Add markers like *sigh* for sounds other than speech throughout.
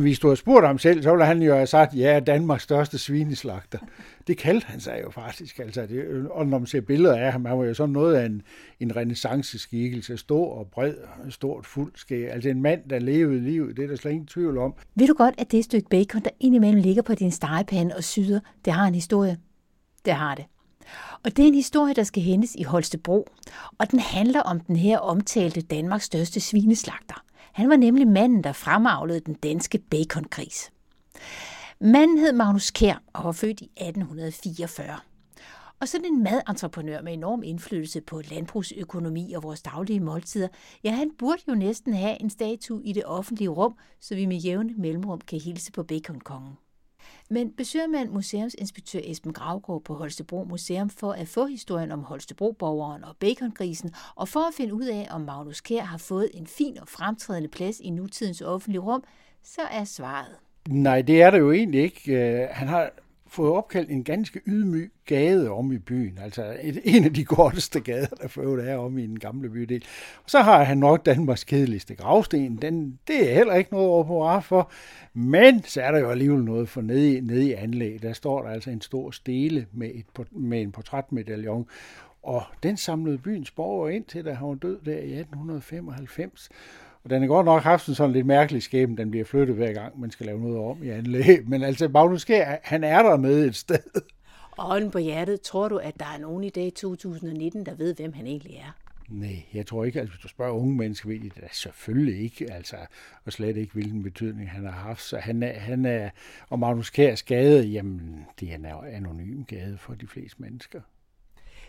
Hvis du har spurgt ham selv, så ville han jo have sagt, ja, Danmarks største svineslagter. Det kaldte han sig jo faktisk. Altså, det, og når man ser billeder af ham, han var jo sådan noget af en, en renaissanceskikkelse. stor og bred, stort fuld skæg. Altså en mand, der levede livet, det er der slet ingen tvivl om. Ved du godt, at det stykke bacon, der indimellem ligger på din stegepande og syder, det har en historie? Det har det. Og det er en historie, der skal hentes i Holstebro, og den handler om den her omtalte Danmarks største svineslagter. Han var nemlig manden, der fremavlede den danske baconkris. Manden hed Magnus Kær og var født i 1844. Og sådan en madentreprenør med enorm indflydelse på landbrugsøkonomi og vores daglige måltider, ja, han burde jo næsten have en statue i det offentlige rum, så vi med jævne mellemrum kan hilse på baconkongen. Men besøger man museumsinspektør Esben Gravgaard på Holstebro Museum for at få historien om Holstebro-borgeren og bacongrisen, og for at finde ud af, om Magnus Kær har fået en fin og fremtrædende plads i nutidens offentlige rum, så er svaret. Nej, det er der jo egentlig ikke. Øh, han har fået opkaldt en ganske ydmyg gade om i byen. Altså et, en af de korteste gader, der for er om i den gamle bydel. Og så har han nok Danmarks kedeligste gravsten. Den, det er heller ikke noget over på for. Men så er der jo alligevel noget for nede i, nede i anlæg. Der står der altså en stor stele med, et, med en portrætmedaljon. Og den samlede byens borgere ind til, da han var død der i 1895. Og den har godt nok haft en sådan lidt mærkelig skæben, den bliver flyttet hver gang, man skal lave noget om i anlæg. Men altså, Magnus Skær, han er der med et sted. Og på hjertet, tror du, at der er nogen i dag i 2019, der ved, hvem han egentlig er? Nej, jeg tror ikke, at hvis du spørger unge mennesker, ved de det selvfølgelig ikke, altså, og slet ikke, hvilken betydning han har haft. Så han er, han er og Magnus Kærs gade, jamen, det er en anonym gade for de fleste mennesker.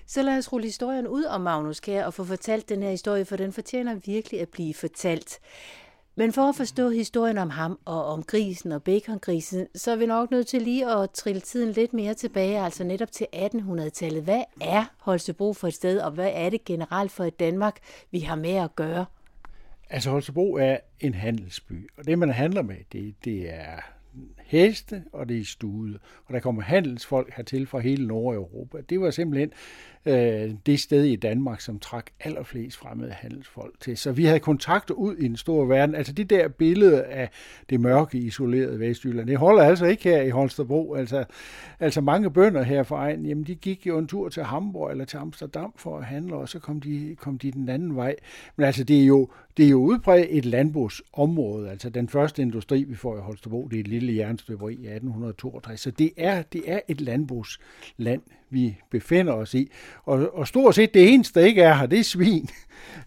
Så lad os rulle historien ud om Magnus Kær og få fortalt den her historie, for den fortjener virkelig at blive fortalt. Men for at forstå historien om ham og om grisen og bacongrisen, så er vi nok nødt til lige at trille tiden lidt mere tilbage, altså netop til 1800-tallet. Hvad er Holstebro for et sted, og hvad er det generelt for et Danmark, vi har med at gøre? Altså Holstebro er en handelsby, og det man handler med, det, det er heste, og det er stude. Og der kommer handelsfolk hertil fra hele Nordeuropa. Det var simpelthen øh, det sted i Danmark, som trak allerflest fremmede handelsfolk til. Så vi havde kontakter ud i den store verden. Altså det der billede af det mørke, isolerede Vestjylland, det holder altså ikke her i Holstebro. Altså, altså mange bønder her for egen, jamen de gik jo en tur til Hamburg eller til Amsterdam for at handle, og så kom de, kom de den anden vej. Men altså det er jo, det er jo udbredt et landbrugsområde. Altså den første industri, vi får i Holstebro, det er et lille jernstøberi i 1862. Så det er, det er et landbrugsland, vi befinder os i. Og, og stort set det eneste, der ikke er her, det er svin. *laughs*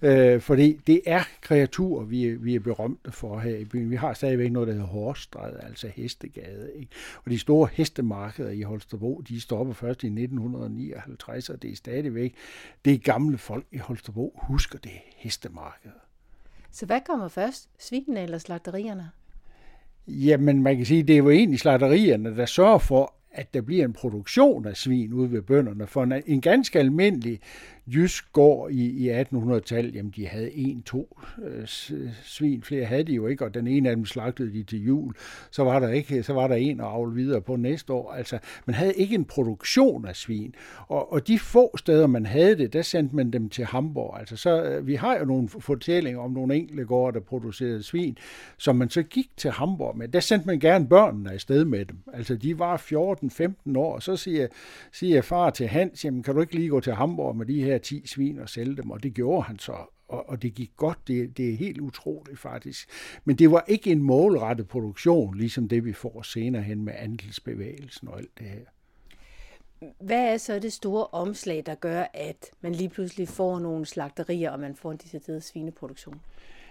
Øh, fordi det er kreaturer, vi er, vi er berømte for her i byen. Vi har stadigvæk noget, der hedder Horstræde, altså hestegade. Ikke? Og de store hestemarkeder i Holstebro, de stopper først i 1959, og det er stadigvæk det gamle folk i Holstebro husker det hestemarked. Så hvad kommer først, svinene eller slagterierne? Jamen, man kan sige, det er jo egentlig slagterierne, der sørger for, at der bliver en produktion af svin ude ved bønderne. For en, ganske almindelig jysk gård i, i 1800-tallet, jamen de havde en, to øh, svin, flere havde de jo ikke, og den ene af dem slagtede de til jul. Så var der ikke, så var der en at avle videre på næste år. Altså, man havde ikke en produktion af svin. Og, og de få steder, man havde det, der sendte man dem til Hamburg. Altså, så, øh, vi har jo nogle fortællinger om nogle enkelte gårde, der producerede svin, som man så gik til Hamburg med. Der sendte man gerne børnene afsted med dem. Altså, de var 14-15 år, og så siger, siger far til Hans, jamen, kan du ikke lige gå til Hamburg med de her 10 svin og sælge dem, og det gjorde han så. Og, og det gik godt, det, det er helt utroligt faktisk. Men det var ikke en målrettet produktion, ligesom det vi får senere hen med andelsbevægelsen og alt det her. Hvad er så det store omslag, der gør, at man lige pludselig får nogle slagterier, og man får en decideret svineproduktion?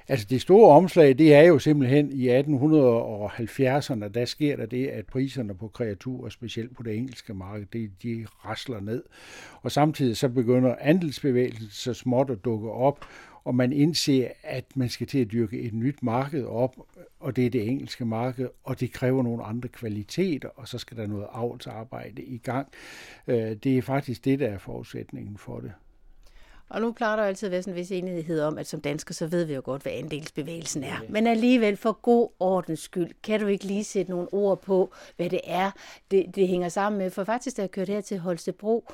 Altså det store omslag, det er jo simpelthen i 1870'erne, der sker der det, at priserne på kreaturer, specielt på det engelske marked, de, de rasler ned. Og samtidig så begynder andelsbevægelsen så småt at dukke op, og man indser, at man skal til at dyrke et nyt marked op, og det er det engelske marked, og det kræver nogle andre kvaliteter, og så skal der noget avlsarbejde i gang. Øh, det er faktisk det, der er forudsætningen for det. Og nu plejer der altid at være sådan en vis enighed om, at som dansker, så ved vi jo godt, hvad andelsbevægelsen er. Men alligevel, for god ordens skyld, kan du ikke lige sætte nogle ord på, hvad det er, det, det hænger sammen med. For faktisk, da jeg kørte her til Holstebro,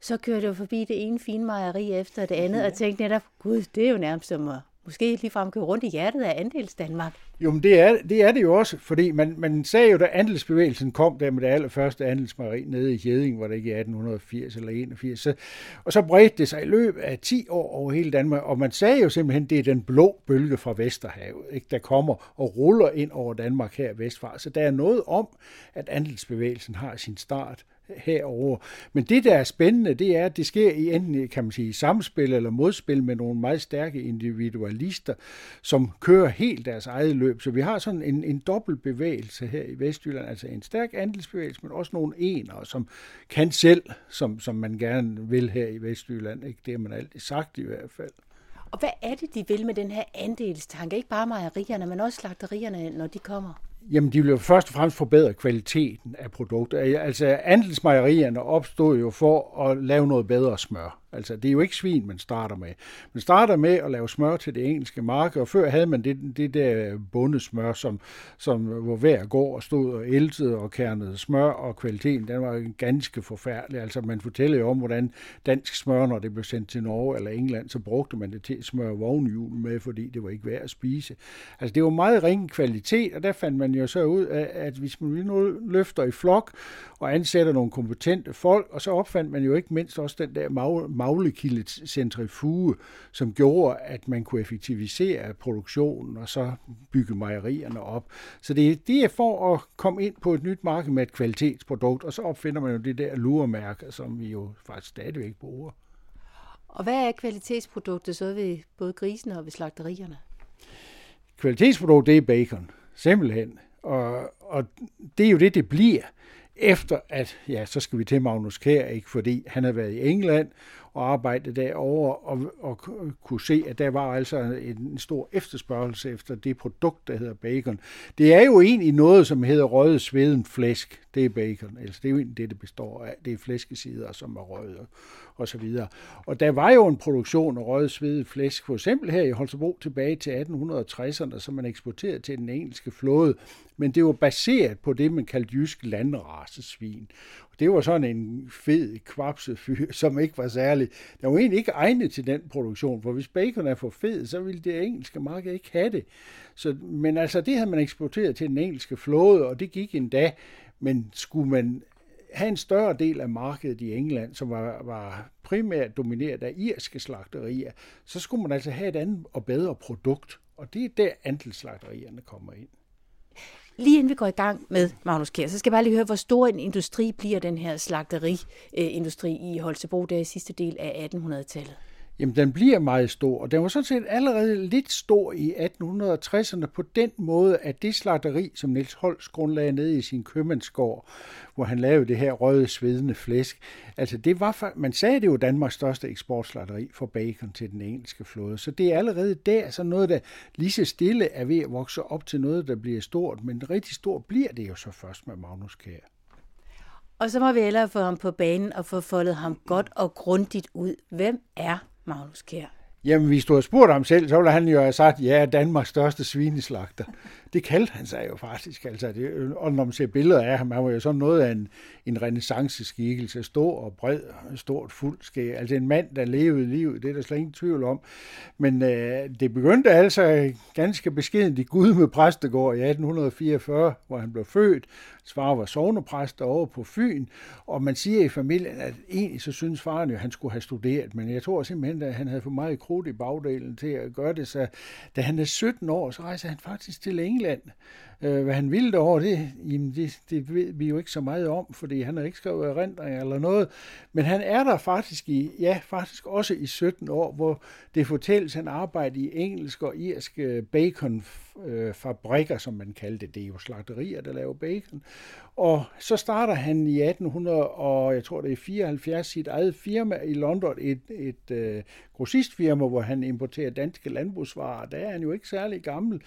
så kørte jeg forbi det ene fine mejeri efter det andet, ja. og tænkte netop, gud, det er jo nærmest som at måske ligefrem køre rundt i hjertet af andels Danmark. Jo, men det er, det er det jo også, fordi man, man sagde jo, da andelsbevægelsen kom der med det allerførste andelsmari nede i Hjeding, hvor det ikke i 1880 eller 81, så, og så bredte det sig i løbet af 10 år over hele Danmark, og man sagde jo simpelthen, det er den blå bølge fra Vesterhavet, ikke, der kommer og ruller ind over Danmark her vestfra. Så der er noget om, at andelsbevægelsen har sin start herover. Men det, der er spændende, det er, at det sker i enten kan man sige, samspil eller modspil med nogle meget stærke individualister, som kører helt deres eget løb. Så vi har sådan en, en dobbelt bevægelse her i Vestjylland, altså en stærk andelsbevægelse, men også nogle enere, som kan selv, som, som man gerne vil her i Vestjylland. Ikke? Det har man altid sagt i hvert fald. Og hvad er det, de vil med den her andelstanke? Ikke bare mejerierne, men også slagterierne, når de kommer? Jamen, de ville jo først og fremmest forbedre kvaliteten af produkter. Altså, andelsmejerierne opstod jo for at lave noget bedre smør. Altså, det er jo ikke svin, man starter med. Man starter med at lave smør til det engelske marked, og før havde man det, det der bundesmør, som, som hvor hver går og stod og eltede og kernede smør, og kvaliteten, den var ganske forfærdelig. Altså, man fortæller jo om, hvordan dansk smør, når det blev sendt til Norge eller England, så brugte man det til at smøre vognhjulen med, fordi det var ikke værd at spise. Altså, det var meget ringe kvalitet, og der fandt man jo så ud af, at hvis man nu løfter i flok og ansætter nogle kompetente folk, og så opfandt man jo ikke mindst også den der mag maglekilde centrifuge, som gjorde, at man kunne effektivisere produktionen og så bygge mejerierne op. Så det, det er for at komme ind på et nyt marked med et kvalitetsprodukt, og så opfinder man jo det der luremærke, som vi jo faktisk stadigvæk bruger. Og hvad er kvalitetsproduktet så ved både grisene og ved slagterierne? Kvalitetsproduktet det er bacon, simpelthen. Og, og det er jo det, det bliver efter at, ja, så skal vi til Magnus Kær, ikke, fordi han har været i England og arbejde derovre og, og kunne se, at der var altså en stor efterspørgsel efter det produkt, der hedder bacon. Det er jo egentlig noget, som hedder røget sveden flæsk. Det er bacon. Altså, det er jo egentlig det, det består af. Det er flæskesider, som er røget og så videre. Og der var jo en produktion af røget svedet flæsk, for eksempel her i Holstebro tilbage til 1860'erne, som man eksporterede til den engelske flåde. Men det var baseret på det, man kaldte jysk landrasesvin. Det var sådan en fed, kvapset fyr, *laughs* som ikke var særlig. Der var egentlig ikke egnet til den produktion, for hvis bacon er for fed, så ville det engelske marked ikke have det. Så, men altså, det havde man eksporteret til den engelske flåde, og det gik endda. Men skulle man have en større del af markedet i England, som var, var primært domineret af irske slagterier, så skulle man altså have et andet og bedre produkt. Og det er der andelsslagterierne kommer ind. Lige inden vi går i gang med Magnus Kjær, så skal jeg bare lige høre, hvor stor en industri bliver den her slagteriindustri i Holstebro der i sidste del af 1800-tallet? Jamen, den bliver meget stor, og den var sådan set allerede lidt stor i 1860'erne på den måde, at det slagteri, som Niels Holst grundlagde nede i sin købmandsgård, hvor han lavede det her røde, svedende flæsk, altså det var, man sagde, det var Danmarks største eksportslagteri for bacon til den engelske flåde. Så det er allerede der så noget, der lige så stille er ved at vokse op til noget, der bliver stort, men rigtig stort bliver det jo så først med Magnus Kær. Og så må vi hellere få ham på banen og få foldet ham godt og grundigt ud. Hvem er Magnus Kjær? Jamen, hvis du havde spurgt ham selv, så ville han jo have sagt, ja, Danmarks største svineslagter. Det kaldte han sig jo faktisk. Altså, det, og når man ser billeder af ham, han var jo sådan noget af en, en renaissanceskikkelse. stor og bred, stort fuld skæg. Altså en mand, der levede livet, det er der slet ingen tvivl om. Men øh, det begyndte altså ganske beskedent i Gud med præstegård i 1844, hvor han blev født. Svar var sovnepræst over på Fyn, og man siger i familien, at egentlig så synes faren jo, at han skulle have studeret, men jeg tror simpelthen, at han havde for meget krudt i bagdelen til at gøre det, så da han er 17 år, så rejser han faktisk til England. Øh, hvad han ville derovre, det, jamen det, det ved vi jo ikke så meget om, fordi han har ikke skrevet erindringer eller noget. Men han er der faktisk i, ja, faktisk også i 17 år, hvor det fortælles, at han arbejder i engelsk og irsk øh, baconfabrikker, øh, som man kaldte det. Det er jo slagterier, der laver bacon. Og så starter han i 1800, og jeg tror det er 74, sit eget firma i London, et, et et grossistfirma, hvor han importerer danske landbrugsvarer. Der er han jo ikke særlig gammel,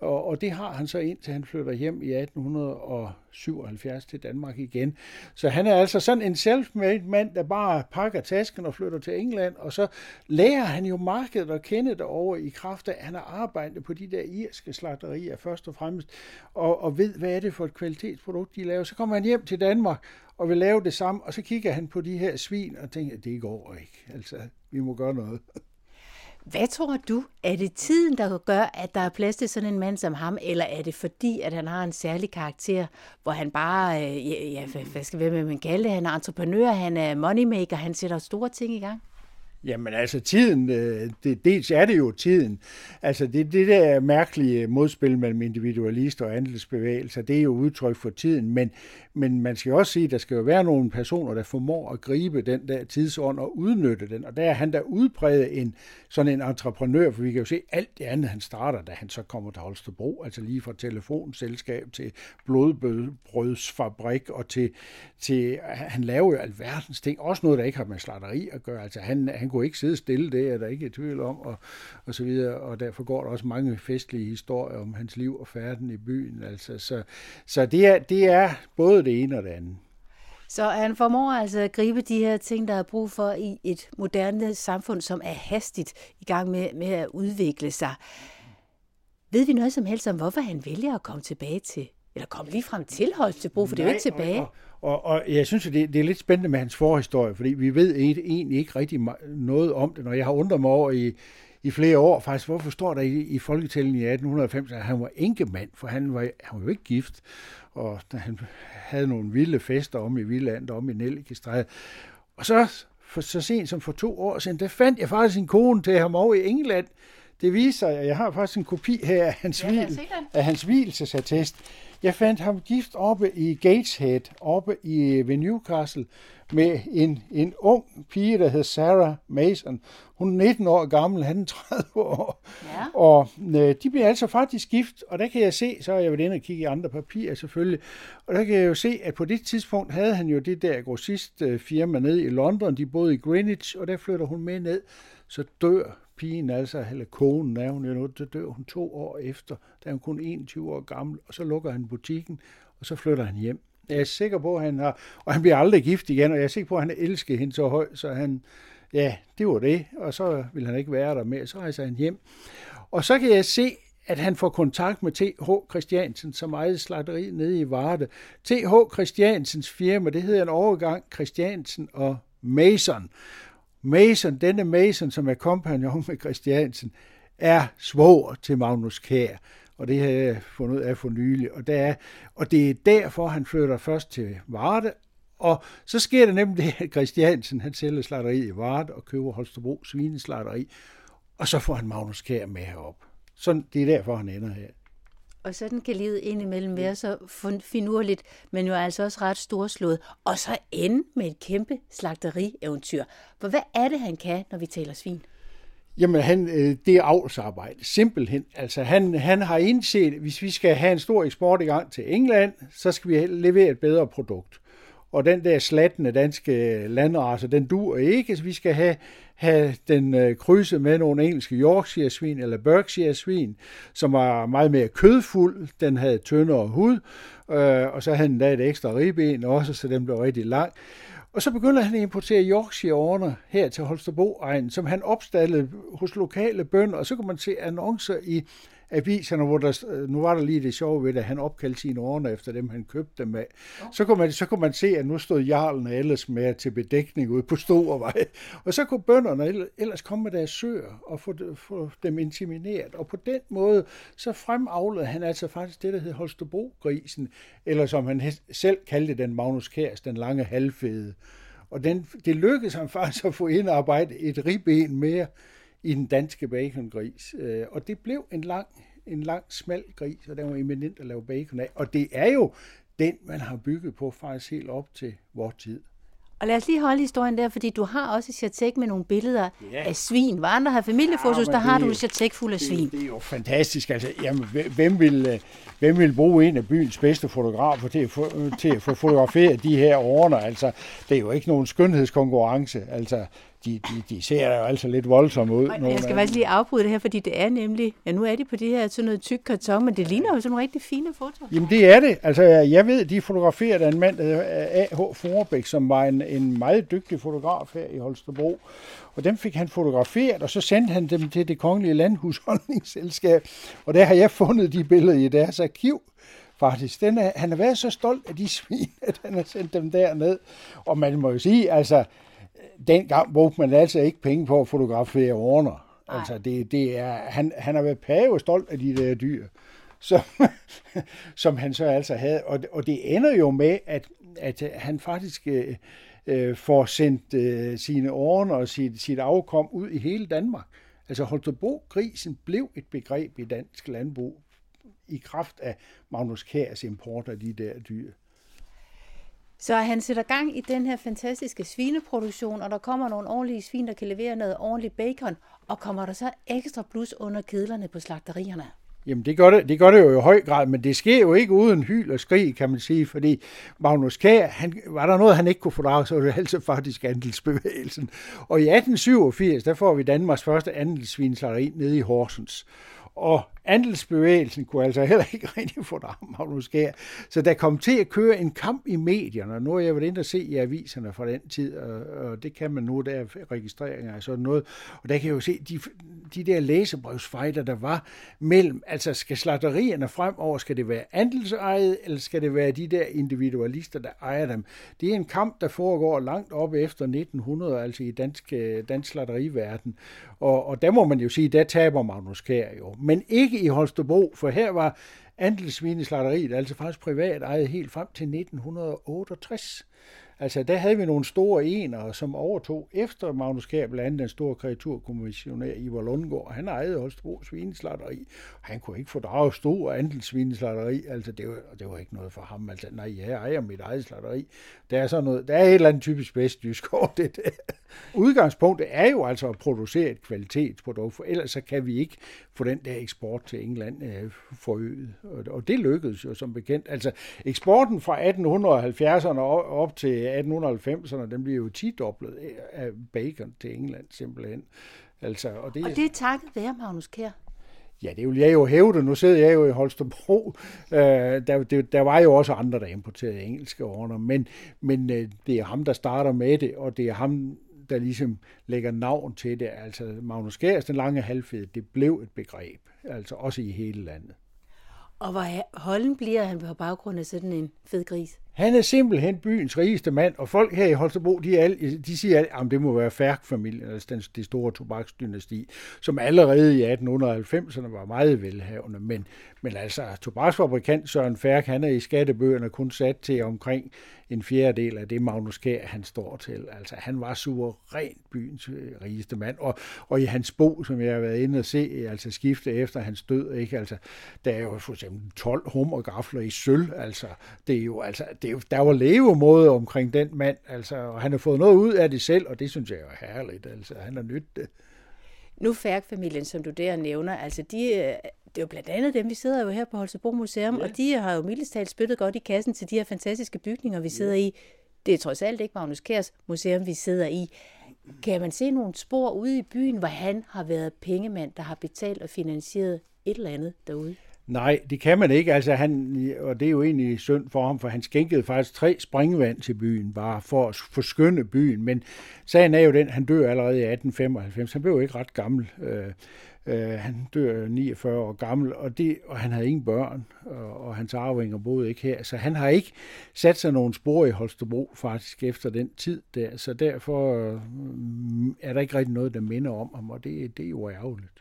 og, og det har han så indtil han flytter hjem i 1877 til Danmark igen. Så han er altså sådan en self-made mand, der bare pakker tasken og flytter til England, og så lærer han jo markedet at kende derovre i kraft af, at han har arbejdet på de der irske slagterier først og fremmest, og, og ved, hvad er det for et kvalitetsprodukt, de laver. Så kommer han hjem til Danmark og vil lave det samme, og så kigger han på de her svin og tænker, det går ikke. Altså, vi må gøre noget. Hvad tror du? Er det tiden, der gør, at der er plads til sådan en mand som ham, eller er det fordi, at han har en særlig karakter, hvor han bare, øh, ja, ja hvad skal vi med man kalde Han er entreprenør, han er moneymaker, han sætter store ting i gang? Jamen altså tiden, øh, det, dels er det jo tiden. Altså det, det der mærkelige modspil mellem individualister og andelsbevægelser, det er jo udtryk for tiden, men, men man skal også sige, at der skal jo være nogle personer, der formår at gribe den der tidsånd og udnytte den, og der er han der udpræget en sådan en entreprenør, for vi kan jo se alt det andet, han starter, da han så kommer til Holstebro, altså lige fra telefonselskab til blodbrødsfabrik og til, til han laver jo alverdens ting, også noget, der ikke har med slatteri at gøre, altså han, han kunne ikke sidde stille, det er der ikke i tvivl om, og, og så videre, og derfor går der også mange festlige historier om hans liv og færden i byen, altså, så, så det, er, det er både det ene og det andet. Så han formår altså at gribe de her ting, der er brug for i et moderne samfund, som er hastigt i gang med, med at udvikle sig. Ved vi noget som helst om, hvorfor han vælger at komme tilbage til, eller komme lige frem til Holstebro, for Nej, det er jo ikke tilbage. Og, og, og jeg synes, det, det er lidt spændende med hans forhistorie, fordi vi ved egentlig ikke rigtig noget om det, når jeg har undret mig over i, i flere år faktisk, hvorfor står der i, i folketællingen i 1890, at han var enkemand, for han var, han var jo ikke gift, og han havde nogle vilde fester om i Villand, om i Nellikestræde. Og så, for, så sent som for to år siden, der fandt jeg faktisk en kone til ham over i England. Det viser sig, at jeg har faktisk en kopi her af hans, ja, hvil, af hans hvielsesattest. Jeg fandt ham gift oppe i Gateshead, oppe i, ved Newcastle, med en, en ung pige, der hed Sarah Mason. Hun er 19 år gammel, han er 30 år. Ja. Og øh, de bliver altså faktisk gift, og der kan jeg se, så er jeg været inde og kigge i andre papirer selvfølgelig, og der kan jeg jo se, at på det tidspunkt havde han jo det der grossist firma nede i London, de boede i Greenwich, og der flytter hun med ned, så dør pigen altså, eller konen er hun jo nu, der dør hun to år efter, da hun kun 21 år gammel, og så lukker han butikken, og så flytter han hjem. Jeg er sikker på, at han har, og han bliver aldrig gift igen, og jeg er sikker på, at han elsker hende så højt, så han, ja, det var det, og så vil han ikke være der mere, så rejser han hjem. Og så kan jeg se, at han får kontakt med T.H. Christiansen, som ejede slagteri nede i Varde. T.H. Christiansens firma, det hedder en overgang Christiansen og Mason. Mason, denne Mason, som er kompagnon med Christiansen, er svoger til Magnus Kær. Og det har jeg fundet ud af for nylig. Og, det er, og det er derfor, han flytter først til Varde, og så sker det nemlig det, at Christiansen han sælger slatteriet i Varde og køber Holstebro svineslatteri, og så får han Magnus Kær med herop. Så det er derfor, han ender her. Og sådan kan livet indimellem være så finurligt, men jo altså også ret storslået. Og så ende med et kæmpe slagterieventyr. For hvad er det, han kan, når vi taler svin? Jamen, han, øh, det er avlsarbejde, simpelthen. Altså, han, han har indset, at hvis vi skal have en stor eksport i gang til England, så skal vi levere et bedre produkt. Og den der slattende danske landrace, den dur ikke, så vi skal have, have den øh, krydset med nogle engelske Yorkshire-svin eller Berkshire-svin, som var meget mere kødfuld, den havde tyndere hud, øh, og så havde den da et ekstra ribben også, så den blev rigtig lang. Og så begynder han at importere Yorkshire-orner her til Holstebro-egnen, som han opstallede hos lokale bønder, og så kan man se annoncer i aviserne, hvor der, nu var der lige det sjove ved, at han opkaldte sine orner efter dem, han købte dem af. Så kunne, man, så kunne man se, at nu stod jarlen ellers med til bedækning ude på Storvej. Og så kunne bønderne ellers komme med deres søer og få, få dem insemineret. Og på den måde, så fremavlede han altså faktisk det, der hed Holstebro-grisen, eller som han selv kaldte den Magnus Kærs, den lange halvfede. Og den, det lykkedes ham *laughs* faktisk at få indarbejdet et ribben mere i den danske bacongris. Øh, og det blev en lang, en lang, smal gris, og den var eminent at lave bacon af. Og det er jo den, man har bygget på faktisk helt op til vores tid. Og lad os lige holde historien der, fordi du har også et chatek med nogle billeder ja. af svin. Hvor andre har familiefotos, ja, der har du et chatek fuld af svin. Det, det er jo fantastisk. Altså, jamen, hvem, vil, øh, hvem vil bruge en af byens bedste fotografer til at, få, til at få fotograferet de her ordner? Altså, det er jo ikke nogen skønhedskonkurrence. Altså, de, de, de ser jo altså lidt voldsomme ud. Og jeg skal faktisk lige afbryde det her, fordi det er nemlig, ja nu er de på det her sådan noget tyk karton, men det ligner jo sådan nogle rigtig fine fotoer. Jamen det er det. Altså jeg ved, de fotograferede af en mand, der hedder A.H. Forbæk, som var en, en meget dygtig fotograf her i Holstebro. Og dem fik han fotograferet, og så sendte han dem til det kongelige landhusholdningsselskab. Og der har jeg fundet de billeder i deres arkiv faktisk. Den er, han har været så stolt af de svin, at han har sendt dem derned. Og man må jo sige, altså, dengang brugte man altså ikke penge på at fotografere orner. Nej. Altså, det, det er, han, han har været pave stolt af de der dyr, som, *laughs* som han så altså havde. Og, og det ender jo med, at, at han faktisk øh, øh, får sendt øh, sine årene og sit, sit afkom ud i hele Danmark. Altså Holstebro-grisen blev et begreb i dansk landbrug i kraft af Magnus Kærs import af de der dyr. Så han sætter gang i den her fantastiske svineproduktion, og der kommer nogle ordentlige svin, der kan levere noget ordentligt bacon, og kommer der så ekstra plus under kedlerne på slagterierne? Jamen det gør det, det gør det jo i høj grad, men det sker jo ikke uden hyl og skrig, kan man sige, fordi Magnus Kær, han, var der noget, han ikke kunne fordrage, så var det altså faktisk andelsbevægelsen. Og i 1887, der får vi Danmarks første andelsvinsleri nede i Horsens. Og andelsbevægelsen kunne altså heller ikke *laughs* rigtig få det Magnus Kjær. Så der kom til at køre en kamp i medierne, og nu er jeg været inde og se i aviserne fra den tid, og, og det kan man nu, der er registreringer og sådan noget. Og der kan jeg jo se, de, de der læsebrevsfejder, der var mellem, altså skal slatterierne fremover, skal det være andelsejet, eller skal det være de der individualister, der ejer dem? Det er en kamp, der foregår langt op efter 1900, altså i dansk, øh, dansk slatteriverden. Og, og der må man jo sige, der taber Magnus Kær jo. Men ikke i Holstebro, for her var andelsvineslagteriet altså faktisk privat ejet helt frem til 1968. Altså, der havde vi nogle store enere, som overtog efter Magnus Kær, blandt andet den store kreaturkommissionær Ivar Lundgaard. Han ejede Holstebro svineslatteri. Han kunne ikke få draget stor andelsvineslatteri. Altså, det var, det var ikke noget for ham. Altså, nej, jeg ejer mit eget slatteri. Der er, sådan noget, der er et eller andet typisk vestjysk *laughs* over det der. Udgangspunktet er jo altså at producere et kvalitetsprodukt, for ellers så kan vi ikke få den der eksport til England øh, forøget. Og, og det lykkedes jo som bekendt. Altså, eksporten fra 1870'erne op til 1890'erne, den bliver jo 10-doblet af bacon til England simpelthen. Altså, og, det, og det er takket være Magnus Kær. Ja, det vil jeg jo hævde. Nu sidder jeg jo i Holstebro. Øh, der, det, der var jo også andre, der importerede engelske ordner, men, men øh, det er ham, der starter med det, og det er ham, der ligesom lægger navn til det. Altså Magnus Kærs, den lange halvfed, det blev et begreb, altså også i hele landet. Og hvor holden bliver han på baggrund af sådan en fed gris? Han er simpelthen byens rigeste mand, og folk her i Holstebro, de, er, de siger, at det må være Færk-familien, altså den, det store tobaksdynasti, som allerede i 1890'erne var meget velhavende. Men, men altså, tobaksfabrikant Søren Færk, han er i skattebøgerne kun sat til omkring en fjerdedel af det Magnus Kær, han står til. Altså, han var suverænt byens øh, rigeste mand, og, og i hans bo, som jeg har været inde og se, altså skifte efter hans død, ikke? Altså, der er jo for eksempel 12 hummergafler i sølv, altså, det er jo, altså, det jo, der var levemåde omkring den mand, altså, og han har fået noget ud af det selv, og det synes jeg er herligt, altså, han har nyttet det. Nu Færk-familien, som du der nævner, altså de, øh, det er jo blandt andet dem, vi sidder jo her på Holstebro Museum, ja. og de har jo mildest talt spyttet godt i kassen til de her fantastiske bygninger, vi sidder ja. i. Det er trods alt ikke Magnus Kærs museum, vi sidder i. Kan man se nogle spor ude i byen, hvor han har været pengemand, der har betalt og finansieret et eller andet derude? Nej, det kan man ikke. Altså, han, og det er jo egentlig synd for ham, for han skænkede faktisk tre springvand til byen, bare for at forskynde byen. Men sagen er jo den, han dør allerede i 1895. Han blev jo ikke ret gammel. Øh, øh, han dør 49 år gammel, og, det, og han havde ingen børn, og, og hans arvinger boede ikke her. Så han har ikke sat sig nogen spor i Holstebro faktisk efter den tid der. Så derfor øh, er der ikke rigtig noget, der minder om ham, og det, det er jo ærgerligt.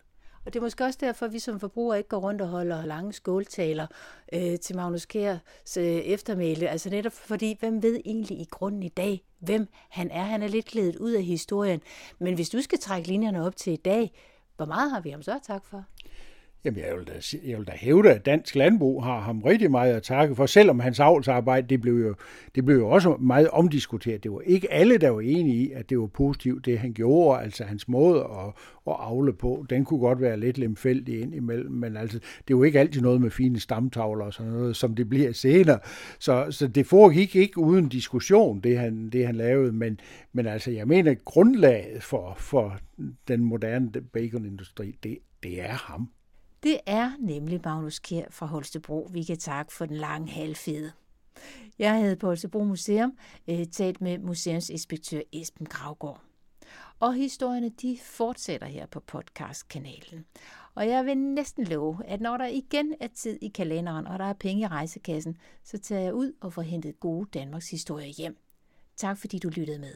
Og det er måske også derfor, at vi som forbrugere ikke går rundt og holder lange skåltaler øh, til Magnus Kærs øh, eftermæle. Altså netop fordi, hvem ved egentlig i grunden i dag, hvem han er? Han er lidt glædet ud af historien. Men hvis du skal trække linjerne op til i dag, hvor meget har vi ham så tak for? Jamen, jeg vil, da, jeg vil da hævde, at dansk landbrug har ham rigtig meget at takke for, selvom hans avlsarbejde, det blev, jo, det blev jo også meget omdiskuteret. Det var ikke alle, der var enige i, at det var positivt, det han gjorde, altså hans måde at, at avle på, den kunne godt være lidt lemfældig indimellem, men altså, det er jo ikke altid noget med fine stamtavler og sådan noget, som det bliver senere. Så, så det foregik ikke uden diskussion, det han, det han lavede, men, men altså, jeg mener, grundlaget for, for den moderne baconindustri, det, det er ham. Det er nemlig Magnus Kjær fra Holstebro. Vi kan takke for den lange halvfede. Jeg havde på Holstebro Museum øh, talt med museumsinspektør Esben Gravgaard. Og historierne de fortsætter her på podcastkanalen. Og jeg vil næsten love, at når der igen er tid i kalenderen, og der er penge i rejsekassen, så tager jeg ud og får hentet gode Danmarks historier hjem. Tak fordi du lyttede med.